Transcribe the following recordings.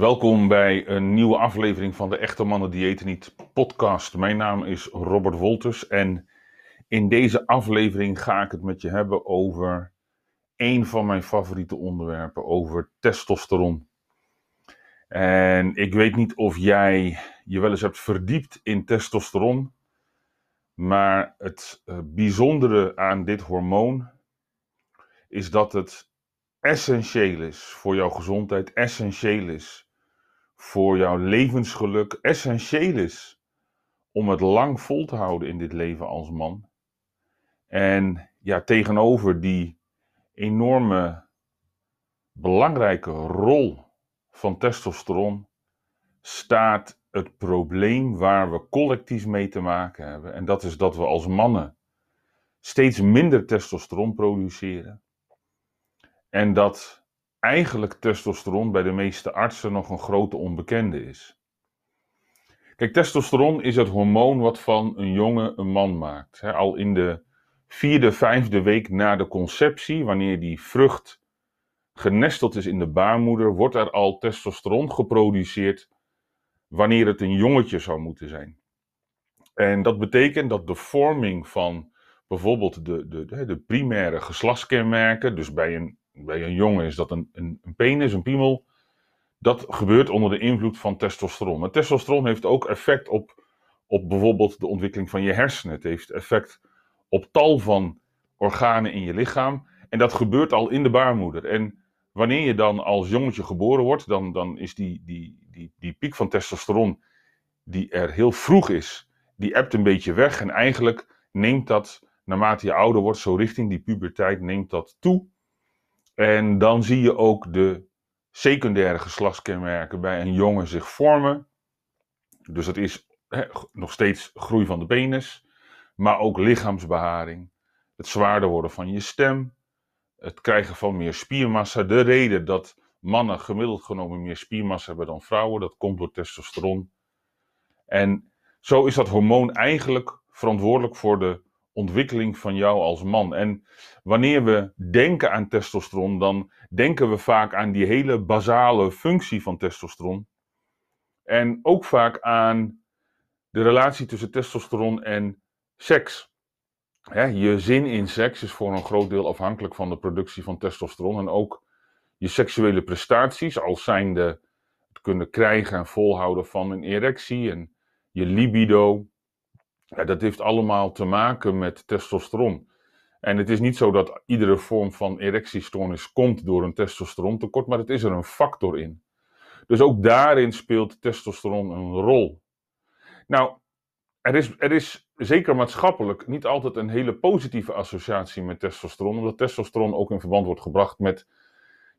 Welkom bij een nieuwe aflevering van de Echte Mannen Diëten Niet podcast. Mijn naam is Robert Wolters en in deze aflevering ga ik het met je hebben over een van mijn favoriete onderwerpen, over testosteron. En ik weet niet of jij je wel eens hebt verdiept in testosteron, maar het eh, bijzondere aan dit hormoon is dat het essentieel is voor jouw gezondheid, essentieel is voor jouw levensgeluk, essentieel is om het lang vol te houden in dit leven als man. En ja, tegenover die enorme belangrijke rol van testosteron staat het probleem waar we collectief mee te maken hebben. En dat is dat we als mannen steeds minder testosteron produceren. En dat eigenlijk testosteron bij de meeste artsen nog een grote onbekende is. Kijk, testosteron is het hormoon wat van een jongen een man maakt. al in de vierde, vijfde week na de conceptie, wanneer die vrucht genesteld is in de baarmoeder, wordt er al testosteron geproduceerd wanneer het een jongetje zou moeten zijn. En dat betekent dat de vorming van bijvoorbeeld de, de, de primaire geslachtskenmerken, dus bij een bij een jongen is dat een, een, een penis, een piemel. Dat gebeurt onder de invloed van testosteron. Maar testosteron heeft ook effect op, op bijvoorbeeld de ontwikkeling van je hersenen. Het heeft effect op tal van organen in je lichaam. En dat gebeurt al in de baarmoeder. En wanneer je dan als jongetje geboren wordt, dan, dan is die, die, die, die piek van testosteron, die er heel vroeg is, die ebt een beetje weg. En eigenlijk neemt dat, naarmate je ouder wordt, zo richting die puberteit, neemt dat toe. En dan zie je ook de secundaire geslachtskenmerken bij een jongen zich vormen. Dus dat is nog steeds groei van de penis, maar ook lichaamsbeharing, het zwaarder worden van je stem, het krijgen van meer spiermassa. De reden dat mannen gemiddeld genomen meer spiermassa hebben dan vrouwen, dat komt door testosteron. En zo is dat hormoon eigenlijk verantwoordelijk voor de ontwikkeling van jou als man. En wanneer we denken aan testosteron, dan denken we vaak aan die hele basale functie van testosteron. En ook vaak aan de relatie tussen testosteron en seks. je zin in seks is voor een groot deel afhankelijk van de productie van testosteron. En ook je seksuele prestaties, als zijnde het kunnen krijgen en volhouden van een erectie en je libido, ja, dat heeft allemaal te maken met testosteron. En het is niet zo dat iedere vorm van erectiestoornis komt door een testosterontekort, maar het is er een factor in. Dus ook daarin speelt testosteron een rol. Nou, er is, er is zeker maatschappelijk niet altijd een hele positieve associatie met testosteron, omdat testosteron ook in verband wordt gebracht met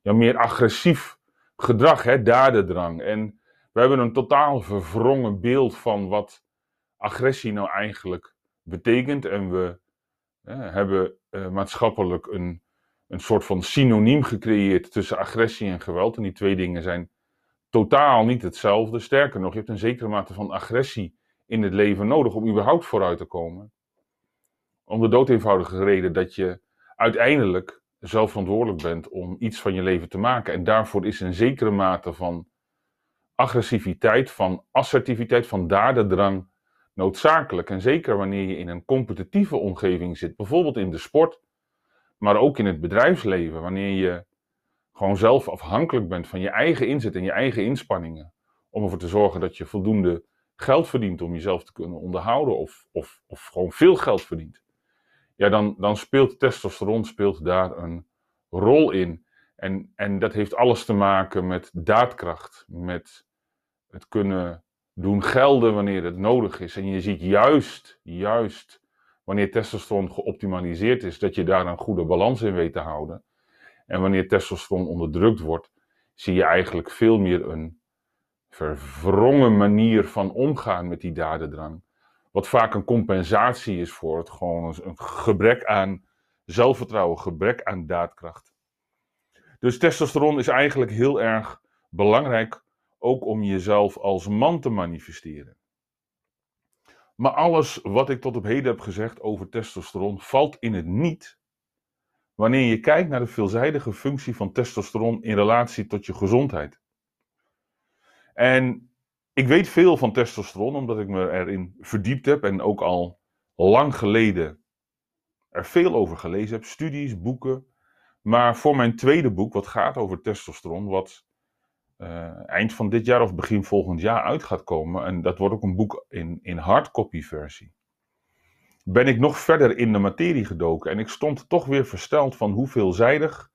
meer agressief gedrag, hè, dadendrang. En we hebben een totaal verwrongen beeld van wat agressie nou eigenlijk betekent. En we hebben uh, maatschappelijk een, een soort van synoniem gecreëerd tussen agressie en geweld. En die twee dingen zijn totaal niet hetzelfde. Sterker nog, je hebt een zekere mate van agressie in het leven nodig om überhaupt vooruit te komen. Om de dood eenvoudige reden dat je uiteindelijk zelf verantwoordelijk bent om iets van je leven te maken. En daarvoor is een zekere mate van agressiviteit, van assertiviteit, van dadendrang noodzakelijk. En zeker wanneer je in een competitieve omgeving zit, bijvoorbeeld in de sport, maar ook in het bedrijfsleven, wanneer je gewoon zelf afhankelijk bent van je eigen inzet en je eigen inspanningen, om ervoor te zorgen dat je voldoende geld verdient om jezelf te kunnen onderhouden of, of, of gewoon veel geld verdient. Ja, dan, dan speelt testosteron speelt daar een rol in. En, en dat heeft alles te maken met daadkracht, met het kunnen doen gelden wanneer het nodig is. En je ziet juist, juist wanneer testosteron geoptimaliseerd is, dat je daar een goede balans in weet te houden. En wanneer testosteron onderdrukt wordt, zie je eigenlijk veel meer een verwrongen manier van omgaan met die dadendrang. Wat vaak een compensatie is voor het gewoon een gebrek aan zelfvertrouwen, gebrek aan daadkracht. Dus testosteron is eigenlijk heel erg belangrijk ook om jezelf als man te manifesteren. Maar alles wat ik tot op heden heb gezegd over testosteron valt in het niet wanneer je kijkt naar de veelzijdige functie van testosteron in relatie tot je gezondheid. En ik weet veel van testosteron, omdat ik me erin verdiept heb en ook al lang geleden er veel over gelezen heb. Studies, boeken. Maar voor mijn tweede boek, wat gaat over testosteron, wat uh, eind van dit jaar of begin volgend jaar uit gaat komen, en dat wordt ook een boek in, in hardcopy versie, ben ik nog verder in de materie gedoken. En ik stond toch weer versteld van hoe veelzijdig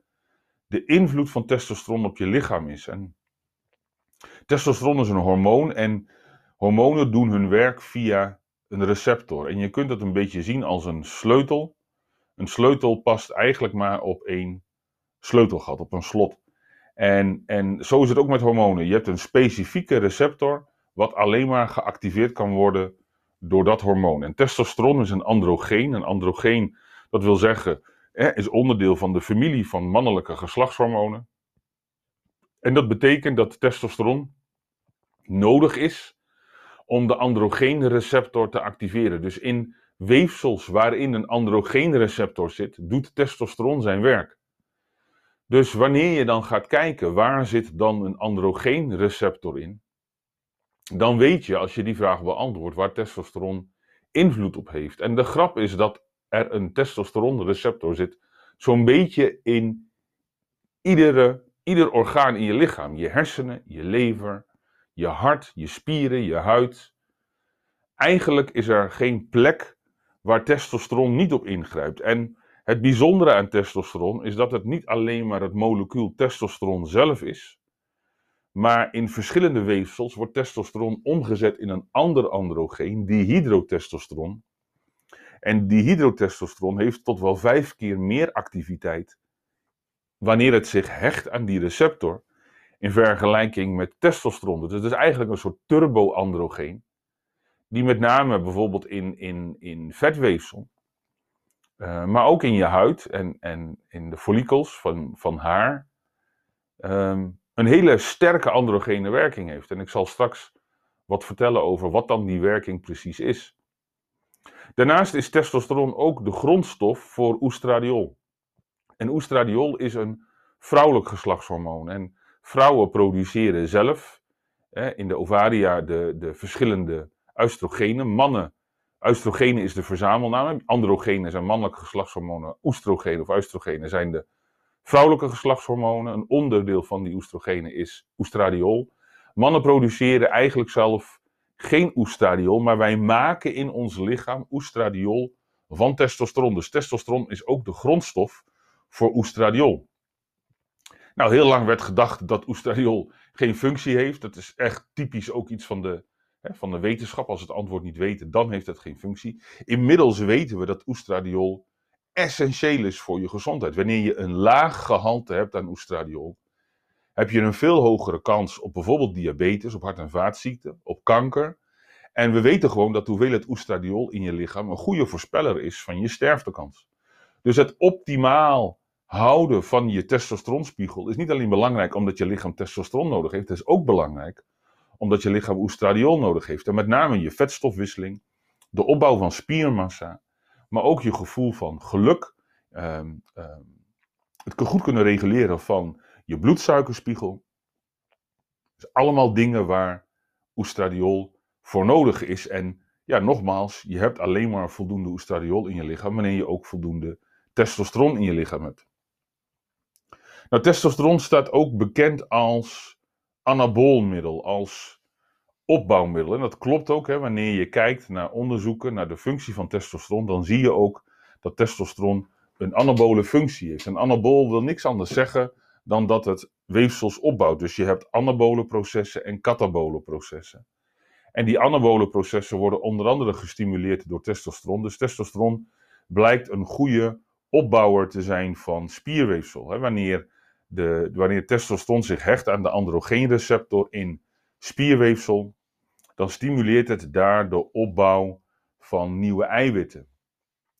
de invloed van testosteron op je lichaam is. En testosteron is een hormoon en hormonen doen hun werk via een receptor. En je kunt het een beetje zien als een sleutel. Een sleutel past eigenlijk maar op één sleutelgat, op een slot. En, en zo is het ook met hormonen. Je hebt een specifieke receptor, wat alleen maar geactiveerd kan worden door dat hormoon. En testosteron is een androgeen. Een androgeen, dat wil zeggen, is onderdeel van de familie van mannelijke geslachtshormonen. En dat betekent dat testosteron nodig is om de androgeenreceptor te activeren. Dus in weefsels waarin een androgeenreceptor zit, doet testosteron zijn werk. Dus wanneer je dan gaat kijken waar zit dan een androgeenreceptor in, dan weet je als je die vraag beantwoordt waar testosteron invloed op heeft. En de grap is dat er een testosteronreceptor zit, zo'n beetje in iedere, ieder orgaan in je lichaam. Je hersenen, je lever, je hart, je spieren, je huid. Eigenlijk is er geen plek waar testosteron niet op ingrijpt. En het bijzondere aan testosteron is dat het niet alleen maar het molecuul testosteron zelf is, maar in verschillende weefsels wordt testosteron omgezet in een ander androgeen, dihydrotestosteron. En dihydrotestosteron heeft tot wel vijf keer meer activiteit wanneer het zich hecht aan die receptor in vergelijking met testosteron. Dus het is eigenlijk een soort turbo-androgeen, die met name bijvoorbeeld in, in, in vetweefsel, uh, maar ook in je huid en, en in de follicels van, van haar, um, een hele sterke androgene werking heeft. En ik zal straks wat vertellen over wat dan die werking precies is. Daarnaast is testosteron ook de grondstof voor oestradiol. En oestradiol is een vrouwelijk geslachtshormoon. En vrouwen produceren zelf in de ovaria de, de verschillende oestrogenen. Mannen, oestrogenen is de verzamelnaam. Androgenen zijn mannelijke geslachtshormonen. Oestrogenen of oestrogenen zijn de vrouwelijke geslachtshormonen. Een onderdeel van die oestrogenen is oestradiol. Mannen produceren eigenlijk zelf geen oestradiol, maar wij maken in ons lichaam oestradiol van testosteron. Dus testosteron is ook de grondstof voor oestradiol. Nou, heel lang werd gedacht dat oestradiol geen functie heeft. Dat is echt typisch ook iets van de, van de wetenschap. Als het antwoord niet weten, dan heeft het geen functie. Inmiddels weten we dat oestradiol essentieel is voor je gezondheid. Wanneer je een laag gehalte hebt aan oestradiol, heb je een veel hogere kans op bijvoorbeeld diabetes, op hart- en vaatziekten, op kanker. En we weten gewoon dat hoeveelheid oestradiol in je lichaam een goede voorspeller is van je sterftekans. Dus het optimaal houden van je testosteronspiegel is niet alleen belangrijk omdat je lichaam testosteron nodig heeft, het is ook belangrijk omdat je lichaam oestradiol nodig heeft. En met name je vetstofwisseling, de opbouw van spiermassa, maar ook je gevoel van geluk, um, um, het goed kunnen reguleren van je bloedsuikerspiegel. Dus allemaal dingen waar oestradiol voor nodig is. En ja, nogmaals, je hebt alleen maar voldoende oestradiol in je lichaam wanneer je ook voldoende testosteron in je lichaam hebt. Nou, testosteron staat ook bekend als anaboolmiddel, als opbouwmiddel. En dat klopt ook, hè, wanneer je kijkt naar onderzoeken naar de functie van testosteron, dan zie je ook dat testosteron een anabole functie heeft. Een anabool wil niks anders zeggen dan dat het weefsels opbouwt. Dus je hebt anabole processen en katabole processen. En die anabole processen worden onder andere gestimuleerd door testosteron. Dus testosteron blijkt een goede opbouwer te zijn van spierweefsel. Wanneer, de, wanneer testosteron zich hecht aan de androgeenreceptor in spierweefsel, dan stimuleert het daar de opbouw van nieuwe eiwitten.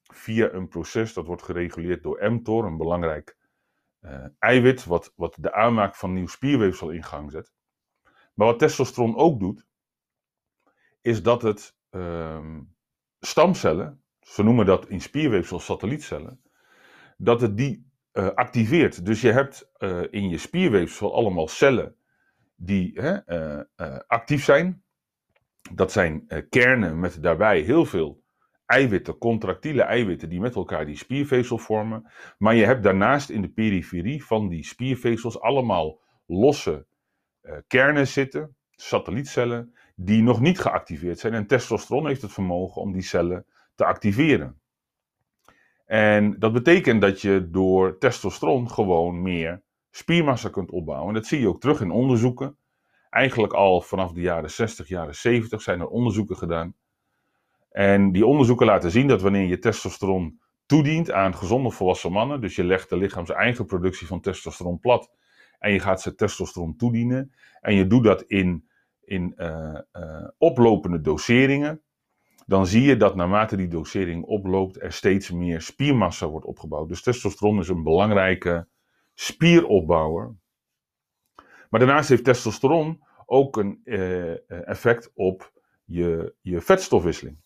Via een proces dat wordt gereguleerd door mTOR, een belangrijk uh, eiwit wat, wat de aanmaak van nieuw spierweefsel in gang zet. Maar wat testosteron ook doet, is dat het uh, stamcellen, ze noemen dat in spierweefsel satellietcellen, dat het die uh, activeert. Dus je hebt uh, in je spierweefsel allemaal cellen die hè, eh, eh, actief zijn. Dat zijn kernen met daarbij heel veel eiwitten, contractiele eiwitten, die met elkaar die spiervezel vormen. Maar je hebt daarnaast in de periferie van die spiervezels allemaal losse kernen zitten, satellietcellen, die nog niet geactiveerd zijn. En testosteron heeft het vermogen om die cellen te activeren. En dat betekent dat je door testosteron gewoon meer spiermassa kunt opbouwen. En dat zie je ook terug in onderzoeken. Eigenlijk al vanaf de jaren 60, jaren 70 zijn er onderzoeken gedaan. En die onderzoeken laten zien dat wanneer je testosteron toedient aan gezonde volwassen mannen, dus je legt de lichaam zijn eigen productie van testosteron plat en je gaat ze testosteron toedienen en je doet dat in, in uh, uh, oplopende doseringen, dan zie je dat naarmate die dosering oploopt er steeds meer spiermassa wordt opgebouwd. Dus testosteron is een belangrijke spieropbouwer. Maar daarnaast heeft testosteron ook een uh, effect op je, je vetstofwisseling.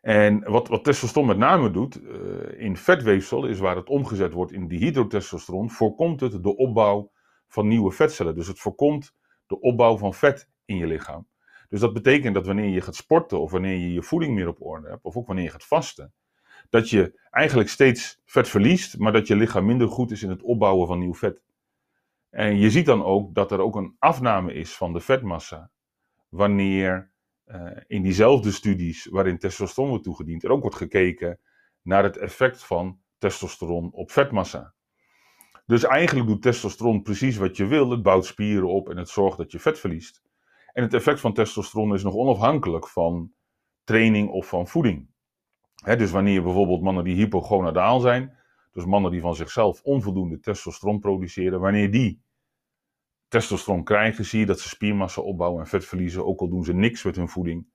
En wat, wat testosteron met name doet uh, in vetweefsel, is waar het omgezet wordt in dihydrotestosteron, voorkomt het de opbouw van nieuwe vetcellen. Dus het voorkomt de opbouw van vet in je lichaam. Dus dat betekent dat wanneer je gaat sporten of wanneer je je voeding meer op orde hebt, of ook wanneer je gaat vasten, dat je eigenlijk steeds vet verliest, maar dat je lichaam minder goed is in het opbouwen van nieuw vet. En je ziet dan ook dat er ook een afname is van de vetmassa, wanneer uh, in diezelfde studies waarin testosteron wordt toegediend, er ook wordt gekeken naar het effect van testosteron op vetmassa. Dus eigenlijk doet testosteron precies wat je wil. Het bouwt spieren op en het zorgt dat je vet verliest. En het effect van testosteron is nog onafhankelijk van training of van voeding. dus wanneer bijvoorbeeld mannen die hypogonadaal zijn, dus mannen die van zichzelf onvoldoende testosteron produceren, wanneer die testosteron krijgen, zie je dat ze spiermassa opbouwen en vet verliezen, ook al doen ze niks met hun voeding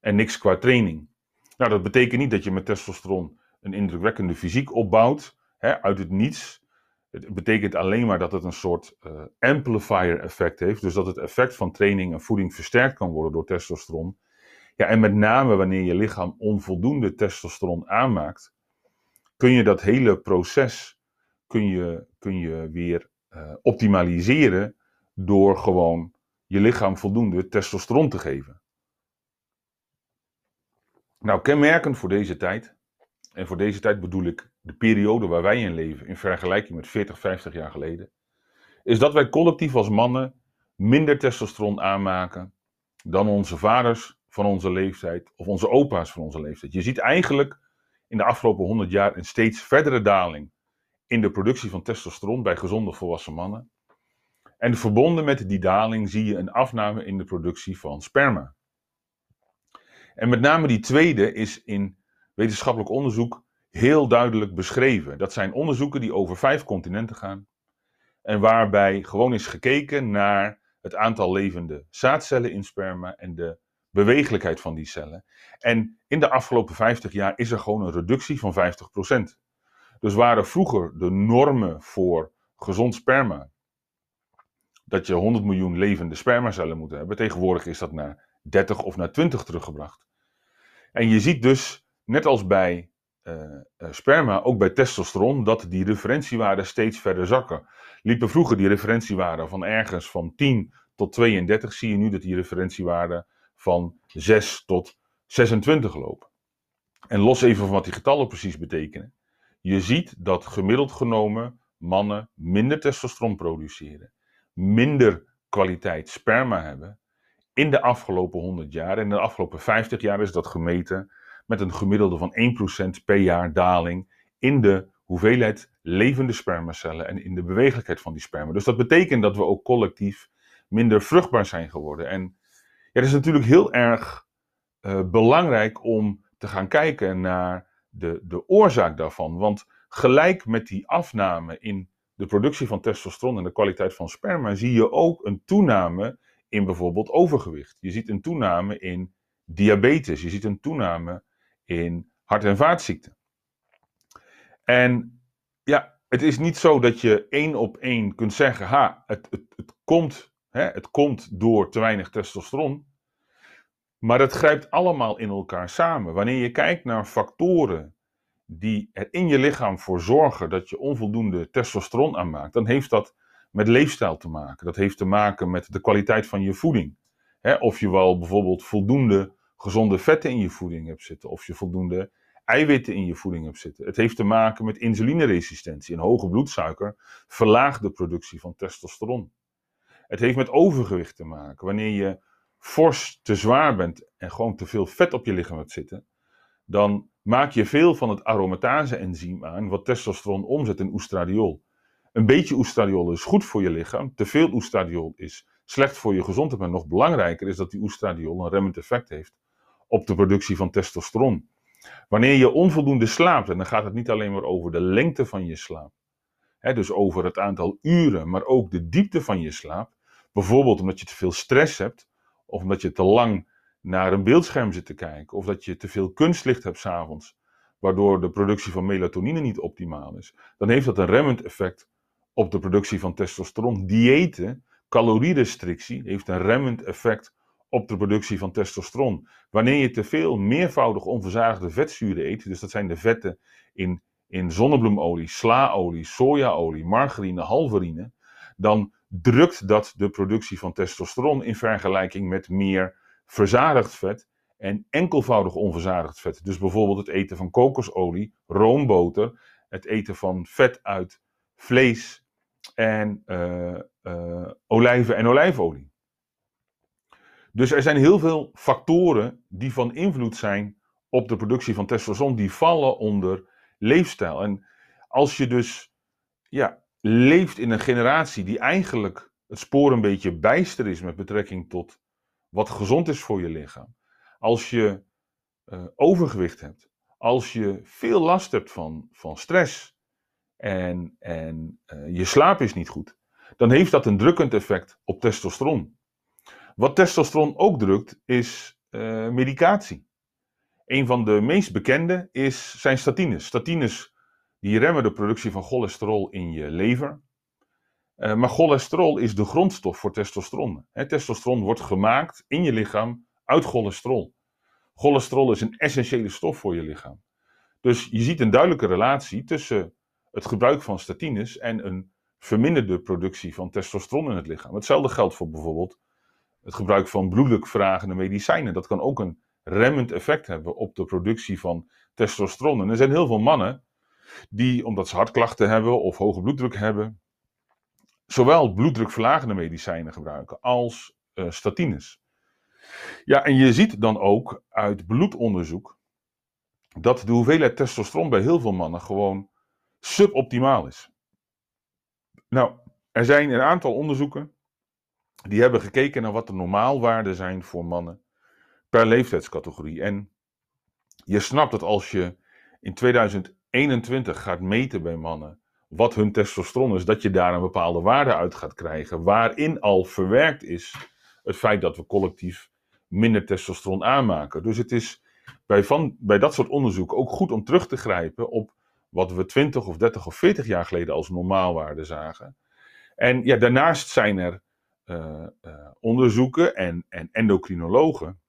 en niks qua training. Nou, dat betekent niet dat je met testosteron een indrukwekkende fysiek opbouwt, uit het niets. Het betekent alleen maar dat het een soort uh, amplifier effect heeft. Dus dat het effect van training en voeding versterkt kan worden door testosteron. Ja, en met name wanneer je lichaam onvoldoende testosteron aanmaakt, kun je dat hele proces kun je, kun je weer uh, optimaliseren door gewoon je lichaam voldoende testosteron te geven. Nou, kenmerkend voor deze tijd, en voor deze tijd bedoel ik de periode waar wij in leven, in vergelijking met 40, 50 jaar geleden, is dat wij collectief als mannen minder testosteron aanmaken dan onze vaders van onze leeftijd of onze opa's van onze leeftijd. Je ziet eigenlijk in de afgelopen 100 jaar een steeds verdere daling in de productie van testosteron bij gezonde volwassen mannen. En verbonden met die daling zie je een afname in de productie van sperma. En met name die tweede is in wetenschappelijk onderzoek heel duidelijk beschreven. Dat zijn onderzoeken die over vijf continenten gaan. En waarbij gewoon is gekeken naar het aantal levende zaadcellen in sperma en de bewegelijkheid van die cellen. En in de afgelopen 50 jaar is er gewoon een reductie van 50%. Dus waren vroeger de normen voor gezond sperma dat je 100 miljoen levende spermacellen moet hebben. Tegenwoordig is dat naar 30 of naar 20 teruggebracht. En je ziet dus, net als bij sperma, ook bij testosteron, dat die referentiewaarden steeds verder zakken. Liepen vroeger die referentiewaarden van ergens van 10 tot 32, zie je nu dat die referentiewaarden van 6 tot 26 lopen. En los even van wat die getallen precies betekenen. Je ziet dat gemiddeld genomen mannen minder testosteron produceren, minder kwaliteit sperma hebben in de afgelopen 100 jaar. En in de afgelopen 50 jaar is dat gemeten met een gemiddelde van 1% per jaar daling in de hoeveelheid levende spermacellen en in de bewegelijkheid van die sperma. Dus dat betekent dat we ook collectief minder vruchtbaar zijn geworden. En het is natuurlijk heel erg uh, belangrijk om te gaan kijken naar de, de oorzaak daarvan. Want gelijk met die afname in de productie van testosteron en de kwaliteit van sperma, zie je ook een toename in bijvoorbeeld overgewicht. Je ziet een toename in diabetes. Je ziet een toename in hart- en vaatziekten. En ja, het is niet zo dat je één op één kunt zeggen: ha, het, het, het, komt, hè, het komt door te weinig testosteron. Maar het grijpt allemaal in elkaar samen. Wanneer je kijkt naar factoren die er in je lichaam voor zorgen dat je onvoldoende testosteron aanmaakt, dan heeft dat met leefstijl te maken. Dat heeft te maken met de kwaliteit van je voeding. of je wel bijvoorbeeld voldoende gezonde vetten in je voeding hebt zitten. Of je voldoende eiwitten in je voeding hebt zitten. Het heeft te maken met insulineresistentie. Een hoge bloedsuiker verlaagt de productie van testosteron. Het heeft met overgewicht te maken. Wanneer je fors te zwaar bent en gewoon te veel vet op je lichaam hebt zitten, dan maak je veel van het aromatase-enzym aan wat testosteron omzet in oestradiol. Een beetje oestradiol is goed voor je lichaam, te veel oestradiol is slecht voor je gezondheid, maar nog belangrijker is dat die oestradiol een remmend effect heeft op de productie van testosteron. Wanneer je onvoldoende slaapt, en dan gaat het niet alleen maar over de lengte van je slaap, hè, dus over het aantal uren, maar ook de diepte van je slaap, bijvoorbeeld omdat je te veel stress hebt, of omdat je te lang naar een beeldscherm zit te kijken, of dat je te veel kunstlicht hebt s'avonds, waardoor de productie van melatonine niet optimaal is, dan heeft dat een remmend effect op de productie van testosteron. Diëten, calorierestrictie, heeft een remmend effect op de productie van testosteron. Wanneer je te veel meervoudig onverzadigde vetzuren eet, dus dat zijn de vetten in, in zonnebloemolie, slaolie, sojaolie, margarine, halverine, dan drukt dat de productie van testosteron in vergelijking met meer verzadigd vet en enkelvoudig onverzadigd vet. Dus bijvoorbeeld het eten van kokosolie, roomboter, het eten van vet uit vlees en uh, uh, olijven en olijfolie. Dus er zijn heel veel factoren die van invloed zijn op de productie van testosteron, die vallen onder leefstijl. En als je dus ja, leeft in een generatie die eigenlijk het spoor een beetje bijster is met betrekking tot wat gezond is voor je lichaam. Als je uh, overgewicht hebt, als je veel last hebt van, van stress en, en uh, je slaap is niet goed, dan heeft dat een drukkend effect op testosteron. Wat testosteron ook drukt, is uh, medicatie. Een van de meest bekende is, zijn statines. Statines die remmen de productie van cholesterol in je lever. Uh, maar cholesterol is de grondstof voor testosteron. Testosteron wordt gemaakt in je lichaam uit cholesterol. Cholesterol is een essentiële stof voor je lichaam. Dus je ziet een duidelijke relatie tussen het gebruik van statines en een verminderde productie van testosteron in het lichaam. Hetzelfde geldt voor bijvoorbeeld het gebruik van bloeddrukverlagende medicijnen. Dat kan ook een remmend effect hebben op de productie van testosteron. En er zijn heel veel mannen die, omdat ze hartklachten hebben of hoge bloeddruk hebben, zowel bloeddrukverlagende medicijnen gebruiken als uh, statines. Ja, en je ziet dan ook uit bloedonderzoek dat de hoeveelheid testosteron bij heel veel mannen gewoon suboptimaal is. Nou, er zijn een aantal onderzoeken die hebben gekeken naar wat de normaalwaarden zijn voor mannen per leeftijdscategorie. En je snapt dat als je in 2021 gaat meten bij mannen wat hun testosteron is, dat je daar een bepaalde waarde uit gaat krijgen, waarin al verwerkt is het feit dat we collectief minder testosteron aanmaken. Dus het is bij, van, bij dat soort onderzoek ook goed om terug te grijpen op wat we 20 of 30 of 40 jaar geleden als normaalwaarde zagen. En ja, daarnaast zijn er uh, uh, onderzoeken en, en endocrinologen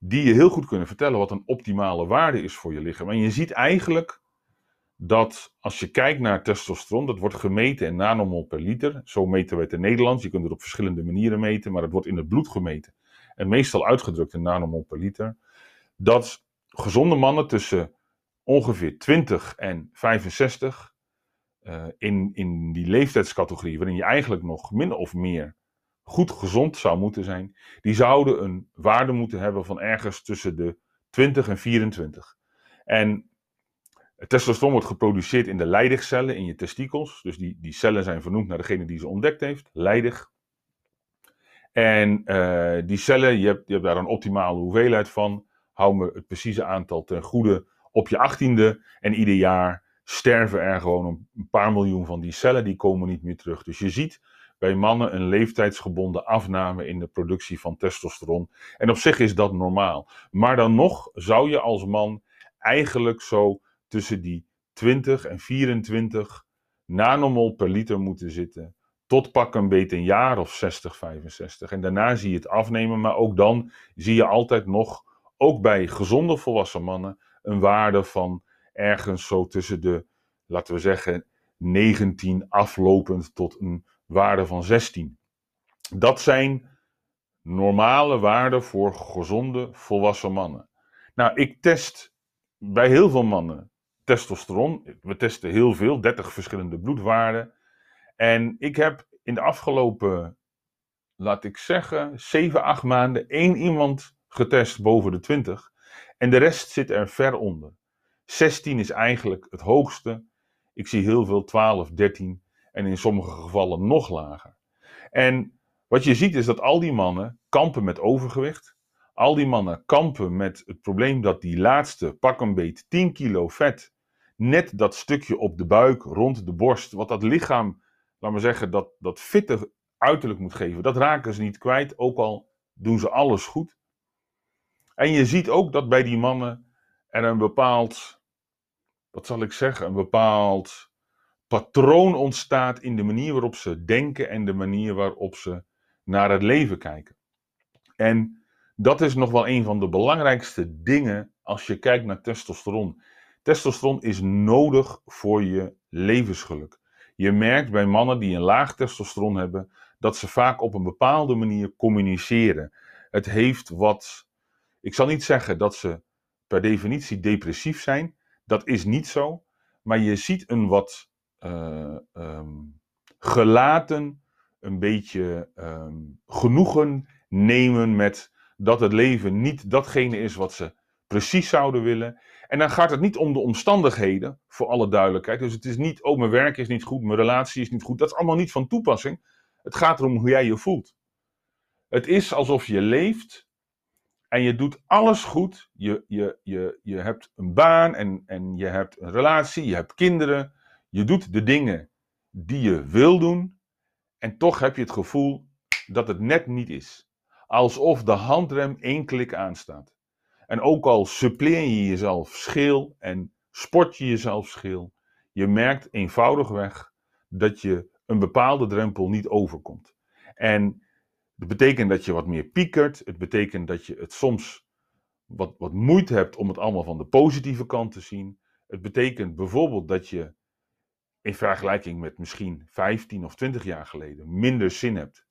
die je heel goed kunnen vertellen wat een optimale waarde is voor je lichaam. En je ziet eigenlijk dat als je kijkt naar testosteron, dat wordt gemeten in nanomol per liter. Zo meten we het in Nederland. Je kunt het op verschillende manieren meten, maar het wordt in het bloed gemeten. En meestal uitgedrukt in nanomol per liter. Dat gezonde mannen tussen ongeveer 20 en 65 uh, in, in die leeftijdscategorie, waarin je eigenlijk nog min of meer goed gezond zou moeten zijn, die zouden een waarde moeten hebben van ergens tussen de 20 en 24. En testosteron wordt geproduceerd in de leidigcellen in je testikels. Dus die, die cellen zijn vernoemd naar degene die ze ontdekt heeft, leidig. En uh, die cellen, je hebt, je hebt daar een optimale hoeveelheid van. Hou me het precieze aantal ten goede op je achttiende. En ieder jaar sterven er gewoon een paar miljoen van die cellen, die komen niet meer terug. Dus je ziet bij mannen een leeftijdsgebonden afname in de productie van testosteron. En op zich is dat normaal. Maar dan nog zou je als man eigenlijk zo tussen die 20 en 24 nanomol per liter moeten zitten. Tot pak een beetje een jaar of 60, 65. En daarna zie je het afnemen. Maar ook dan zie je altijd nog, ook bij gezonde volwassen mannen, een waarde van ergens zo tussen de, laten we zeggen, 19 aflopend tot een waarde van 16. Dat zijn normale waarden voor gezonde volwassen mannen. Nou, ik test bij heel veel mannen testosteron. We testen heel veel, 30 verschillende bloedwaarden. En ik heb in de afgelopen, laat ik zeggen, 7, 8 maanden één iemand getest boven de 20. En de rest zit er ver onder. 16 is eigenlijk het hoogste. Ik zie heel veel 12, 13 en in sommige gevallen nog lager. En wat je ziet is dat al die mannen kampen met overgewicht. Al die mannen kampen met het probleem dat die laatste pak een beet 10 kilo vet, net dat stukje op de buik, rond de borst, wat dat lichaam, laat maar zeggen, dat, dat fitte uiterlijk moet geven, dat raken ze niet kwijt, ook al doen ze alles goed. En je ziet ook dat bij die mannen er een bepaald, wat zal ik zeggen, een bepaald patroon ontstaat in de manier waarop ze denken en de manier waarop ze naar het leven kijken. En dat is nog wel een van de belangrijkste dingen als je kijkt naar testosteron. Testosteron is nodig voor je levensgeluk. Je merkt bij mannen die een laag testosteron hebben dat ze vaak op een bepaalde manier communiceren. Het heeft wat. Ik zal niet zeggen dat ze per definitie depressief zijn. Dat is niet zo. Maar je ziet een wat uh, um, gelaten, een beetje um, genoegen nemen met dat het leven niet datgene is wat ze precies zouden willen. En dan gaat het niet om de omstandigheden, voor alle duidelijkheid. Dus het is niet, oh, mijn werk is niet goed, mijn relatie is niet goed. Dat is allemaal niet van toepassing. Het gaat erom hoe jij je voelt. Het is alsof je leeft en je doet alles goed. Je, je, je, je hebt een baan en, en je hebt een relatie, je hebt kinderen. Je doet de dingen die je wil doen. En toch heb je het gevoel dat het net niet is. Alsof de handrem één klik aanstaat. En ook al suppleer je jezelf scheel en sport je jezelf scheel, je merkt eenvoudigweg dat je een bepaalde drempel niet overkomt. En dat betekent dat je wat meer piekert. Het betekent dat je het soms wat, wat moeite hebt om het allemaal van de positieve kant te zien. Het betekent bijvoorbeeld dat je in vergelijking met misschien 15 of 20 jaar geleden minder zin hebt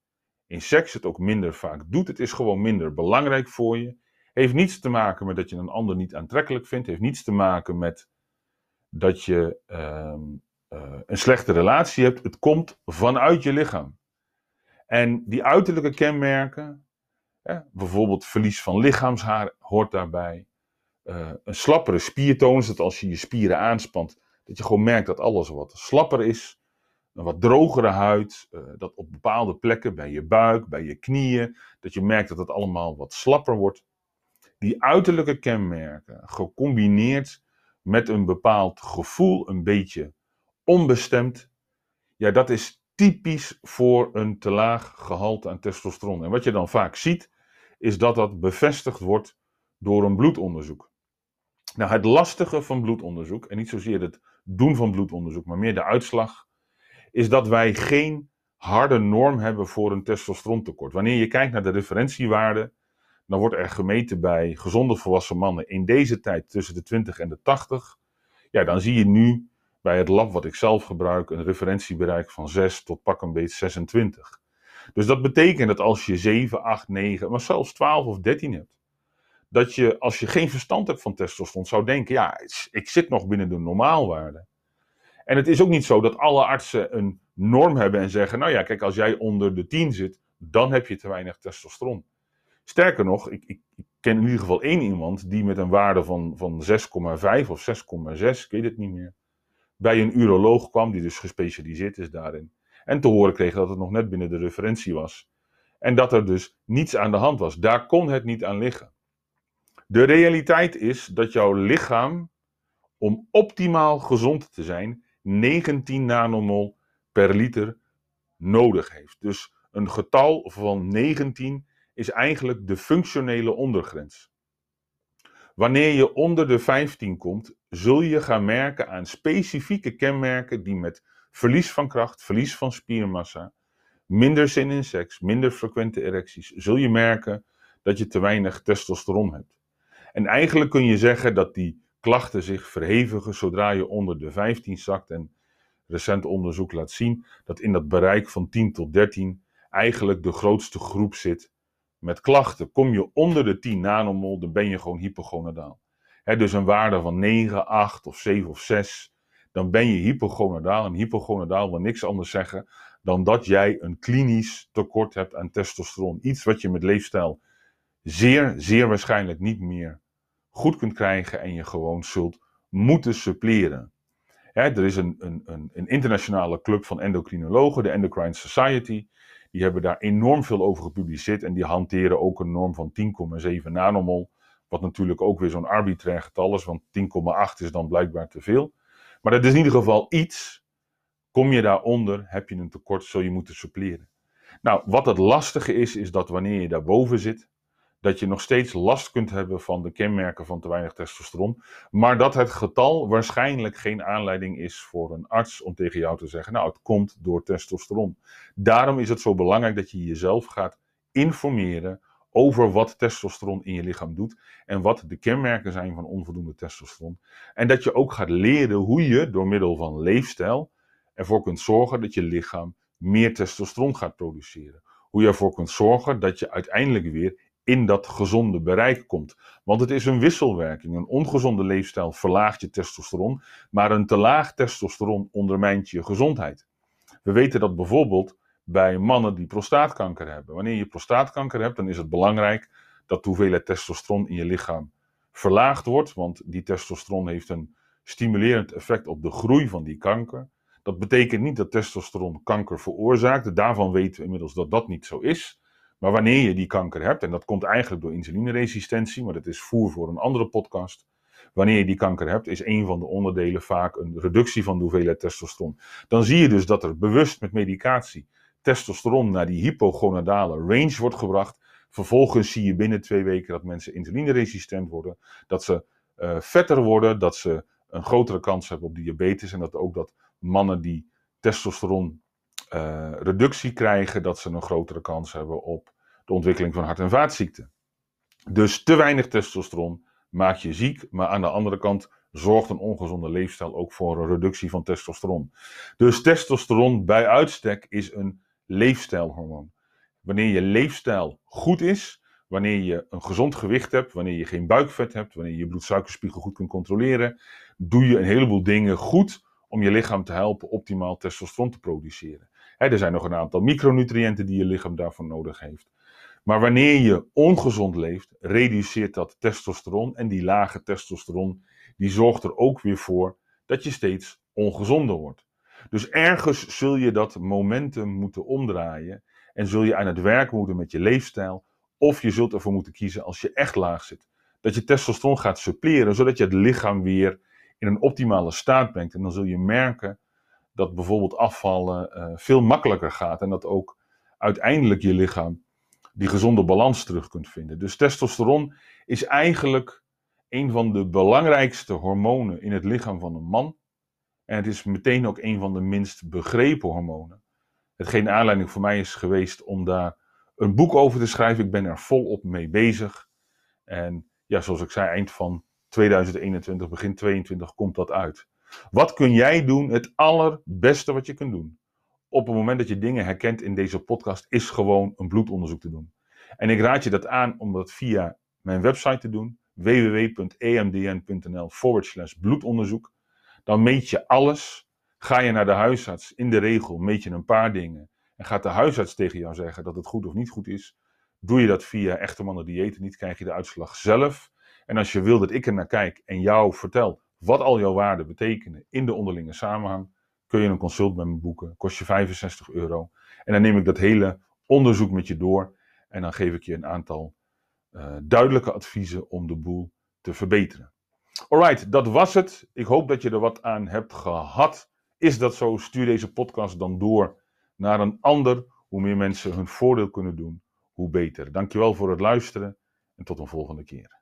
in seks, het ook minder vaak doet. Het is gewoon minder belangrijk voor je. Heeft niets te maken met dat je een ander niet aantrekkelijk vindt. Heeft niets te maken met dat je uh, uh, een slechte relatie hebt. Het komt vanuit je lichaam. En die uiterlijke kenmerken, hè, bijvoorbeeld verlies van lichaamshaar hoort daarbij. Uh, een slappere spiertoon, dat als je je spieren aanspant, dat je gewoon merkt dat alles wat slapper is. Een wat drogere huid, uh, dat op bepaalde plekken, bij je buik, bij je knieën, dat je merkt dat het allemaal wat slapper wordt. Die uiterlijke kenmerken, gecombineerd met een bepaald gevoel, een beetje onbestemd, ja, dat is typisch voor een te laag gehalte aan testosteron. En wat je dan vaak ziet, is dat dat bevestigd wordt door een bloedonderzoek. Nou, het lastige van bloedonderzoek, en niet zozeer het doen van bloedonderzoek, maar meer de uitslag, is dat wij geen harde norm hebben voor een testosterontekort. Wanneer je kijkt naar de referentiewaarden, dan wordt er gemeten bij gezonde volwassen mannen in deze tijd tussen de 20 en de 80. Ja, dan zie je nu bij het lab wat ik zelf gebruik een referentiebereik van 6 tot pak een beetje 26. Dus dat betekent dat als je 7, 8, 9, maar zelfs 12 of 13 hebt, dat je als je geen verstand hebt van testosteron zou denken, ja, ik zit nog binnen de normaalwaarde. En het is ook niet zo dat alle artsen een norm hebben en zeggen, nou ja, kijk, als jij onder de 10 zit, dan heb je te weinig testosteron. Sterker nog, ik, ik, ik ken in ieder geval één iemand die met een waarde van, van 6,5 of 6,6, ik weet het niet meer, bij een uroloog kwam, die dus gespecialiseerd is daarin. En te horen kreeg dat het nog net binnen de referentie was. En dat er dus niets aan de hand was. Daar kon het niet aan liggen. De realiteit is dat jouw lichaam, om optimaal gezond te zijn, 19 nanomol per liter nodig heeft. Dus een getal van 19 is eigenlijk de functionele ondergrens. Wanneer je onder de 15 komt, zul je gaan merken aan specifieke kenmerken die met verlies van kracht, verlies van spiermassa, minder zin in seks, minder frequente erecties, zul je merken dat je te weinig testosteron hebt. En eigenlijk kun je zeggen dat die klachten zich verhevigen zodra je onder de 15 zakt. En recent onderzoek laat zien dat in dat bereik van 10 tot 13 eigenlijk de grootste groep zit met klachten. Kom je onder de 10 nanomol, dan ben je gewoon hypogonadaal. dus een waarde van 9, 8 of 7 of 6, dan ben je hypogonadaal. En hypogonadaal wil niks anders zeggen dan dat jij een klinisch tekort hebt aan testosteron. Iets wat je met leefstijl zeer, zeer waarschijnlijk niet meer goed kunt krijgen en je gewoon zult moeten suppleren. er is een, een, een, een internationale club van endocrinologen, de Endocrine Society. Die hebben daar enorm veel over gepubliceerd en die hanteren ook een norm van 10,7 nanomol. Wat natuurlijk ook weer zo'n arbitrair getal is, want 10,8 is dan blijkbaar te veel. Maar dat is in ieder geval iets. Kom je daaronder, heb je een tekort, zul je moeten suppleren. Nou, wat het lastige is, is dat wanneer je daarboven zit, dat je nog steeds last kunt hebben van de kenmerken van te weinig testosteron. Maar dat het getal waarschijnlijk geen aanleiding is voor een arts om tegen jou te zeggen: Nou, het komt door testosteron. Daarom is het zo belangrijk dat je jezelf gaat informeren over wat testosteron in je lichaam doet en wat de kenmerken zijn van onvoldoende testosteron. En dat je ook gaat leren hoe je door middel van leefstijl ervoor kunt zorgen dat je lichaam meer testosteron gaat produceren. Hoe je ervoor kunt zorgen dat je uiteindelijk weer in dat gezonde bereik komt. Want het is een wisselwerking. Een ongezonde leefstijl verlaagt je testosteron, maar een te laag testosteron ondermijnt je gezondheid. We weten dat bijvoorbeeld bij mannen die prostaatkanker hebben. Wanneer je prostaatkanker hebt, dan is het belangrijk dat de hoeveelheid testosteron in je lichaam verlaagd wordt, want die testosteron heeft een stimulerend effect op de groei van die kanker. Dat betekent niet dat testosteron kanker veroorzaakt. Daarvan weten we inmiddels dat dat niet zo is. Maar wanneer je die kanker hebt, en dat komt eigenlijk door insulineresistentie, maar dat is voer voor een andere podcast. Wanneer je die kanker hebt, is een van de onderdelen vaak een reductie van de hoeveelheid testosteron. Dan zie je dus dat er bewust met medicatie testosteron naar die hypogonadale range wordt gebracht. Vervolgens zie je binnen twee weken dat mensen insulineresistent worden, dat ze uh, vetter worden, dat ze een grotere kans hebben op diabetes en dat ook dat mannen die testosteron uh, reductie krijgen, dat ze een grotere kans hebben op de ontwikkeling van hart- en vaatziekten. Dus te weinig testosteron maakt je ziek, maar aan de andere kant zorgt een ongezonde leefstijl ook voor een reductie van testosteron. Dus testosteron bij uitstek is een leefstijlhormoon. Wanneer je leefstijl goed is, wanneer je een gezond gewicht hebt, wanneer je geen buikvet hebt, wanneer je je bloedsuikerspiegel goed kunt controleren, doe je een heleboel dingen goed om je lichaam te helpen optimaal testosteron te produceren. Er zijn nog een aantal micronutriënten die je lichaam daarvoor nodig heeft. Maar wanneer je ongezond leeft, reduceert dat testosteron. En die lage testosteron, die zorgt er ook weer voor dat je steeds ongezonder wordt. Dus ergens zul je dat momentum moeten omdraaien. En zul je aan het werk moeten met je leefstijl. Of je zult ervoor moeten kiezen als je echt laag zit. Dat je testosteron gaat suppleren, zodat je het lichaam weer in een optimale staat brengt. En dan zul je merken dat bijvoorbeeld afvallen uh, veel makkelijker gaat. En dat ook uiteindelijk je lichaam die gezonde balans terug kunt vinden. Dus testosteron is eigenlijk een van de belangrijkste hormonen in het lichaam van een man. En het is meteen ook een van de minst begrepen hormonen. Hetgeen aanleiding voor mij is geweest om daar een boek over te schrijven. Ik ben er volop mee bezig. En ja, zoals ik zei, eind van 2021, begin 2022 komt dat uit. Wat kun jij doen? Het allerbeste wat je kunt doen. Op het moment dat je dingen herkent in deze podcast, is gewoon een bloedonderzoek te doen. En ik raad je dat aan om dat via mijn website te doen: www.emdn.nl bloedonderzoek. Dan meet je alles. Ga je naar de huisarts, in de regel meet je een paar dingen. En gaat de huisarts tegen jou zeggen dat het goed of niet goed is. Doe je dat via echte mannen diëten niet, krijg je de uitslag zelf. En als je wil dat ik er naar kijk en jou vertel wat al jouw waarden betekenen in de onderlinge samenhang, kun je een consult met me boeken. Kost je 65 euro. En dan neem ik dat hele onderzoek met je door. En dan geef ik je een aantal uh, duidelijke adviezen om de boel te verbeteren. Alright, dat was het. Ik hoop dat je er wat aan hebt gehad. Is dat zo? Stuur deze podcast dan door naar een ander. Hoe meer mensen hun voordeel kunnen doen, hoe beter. Dankjewel voor het luisteren en tot een volgende keer.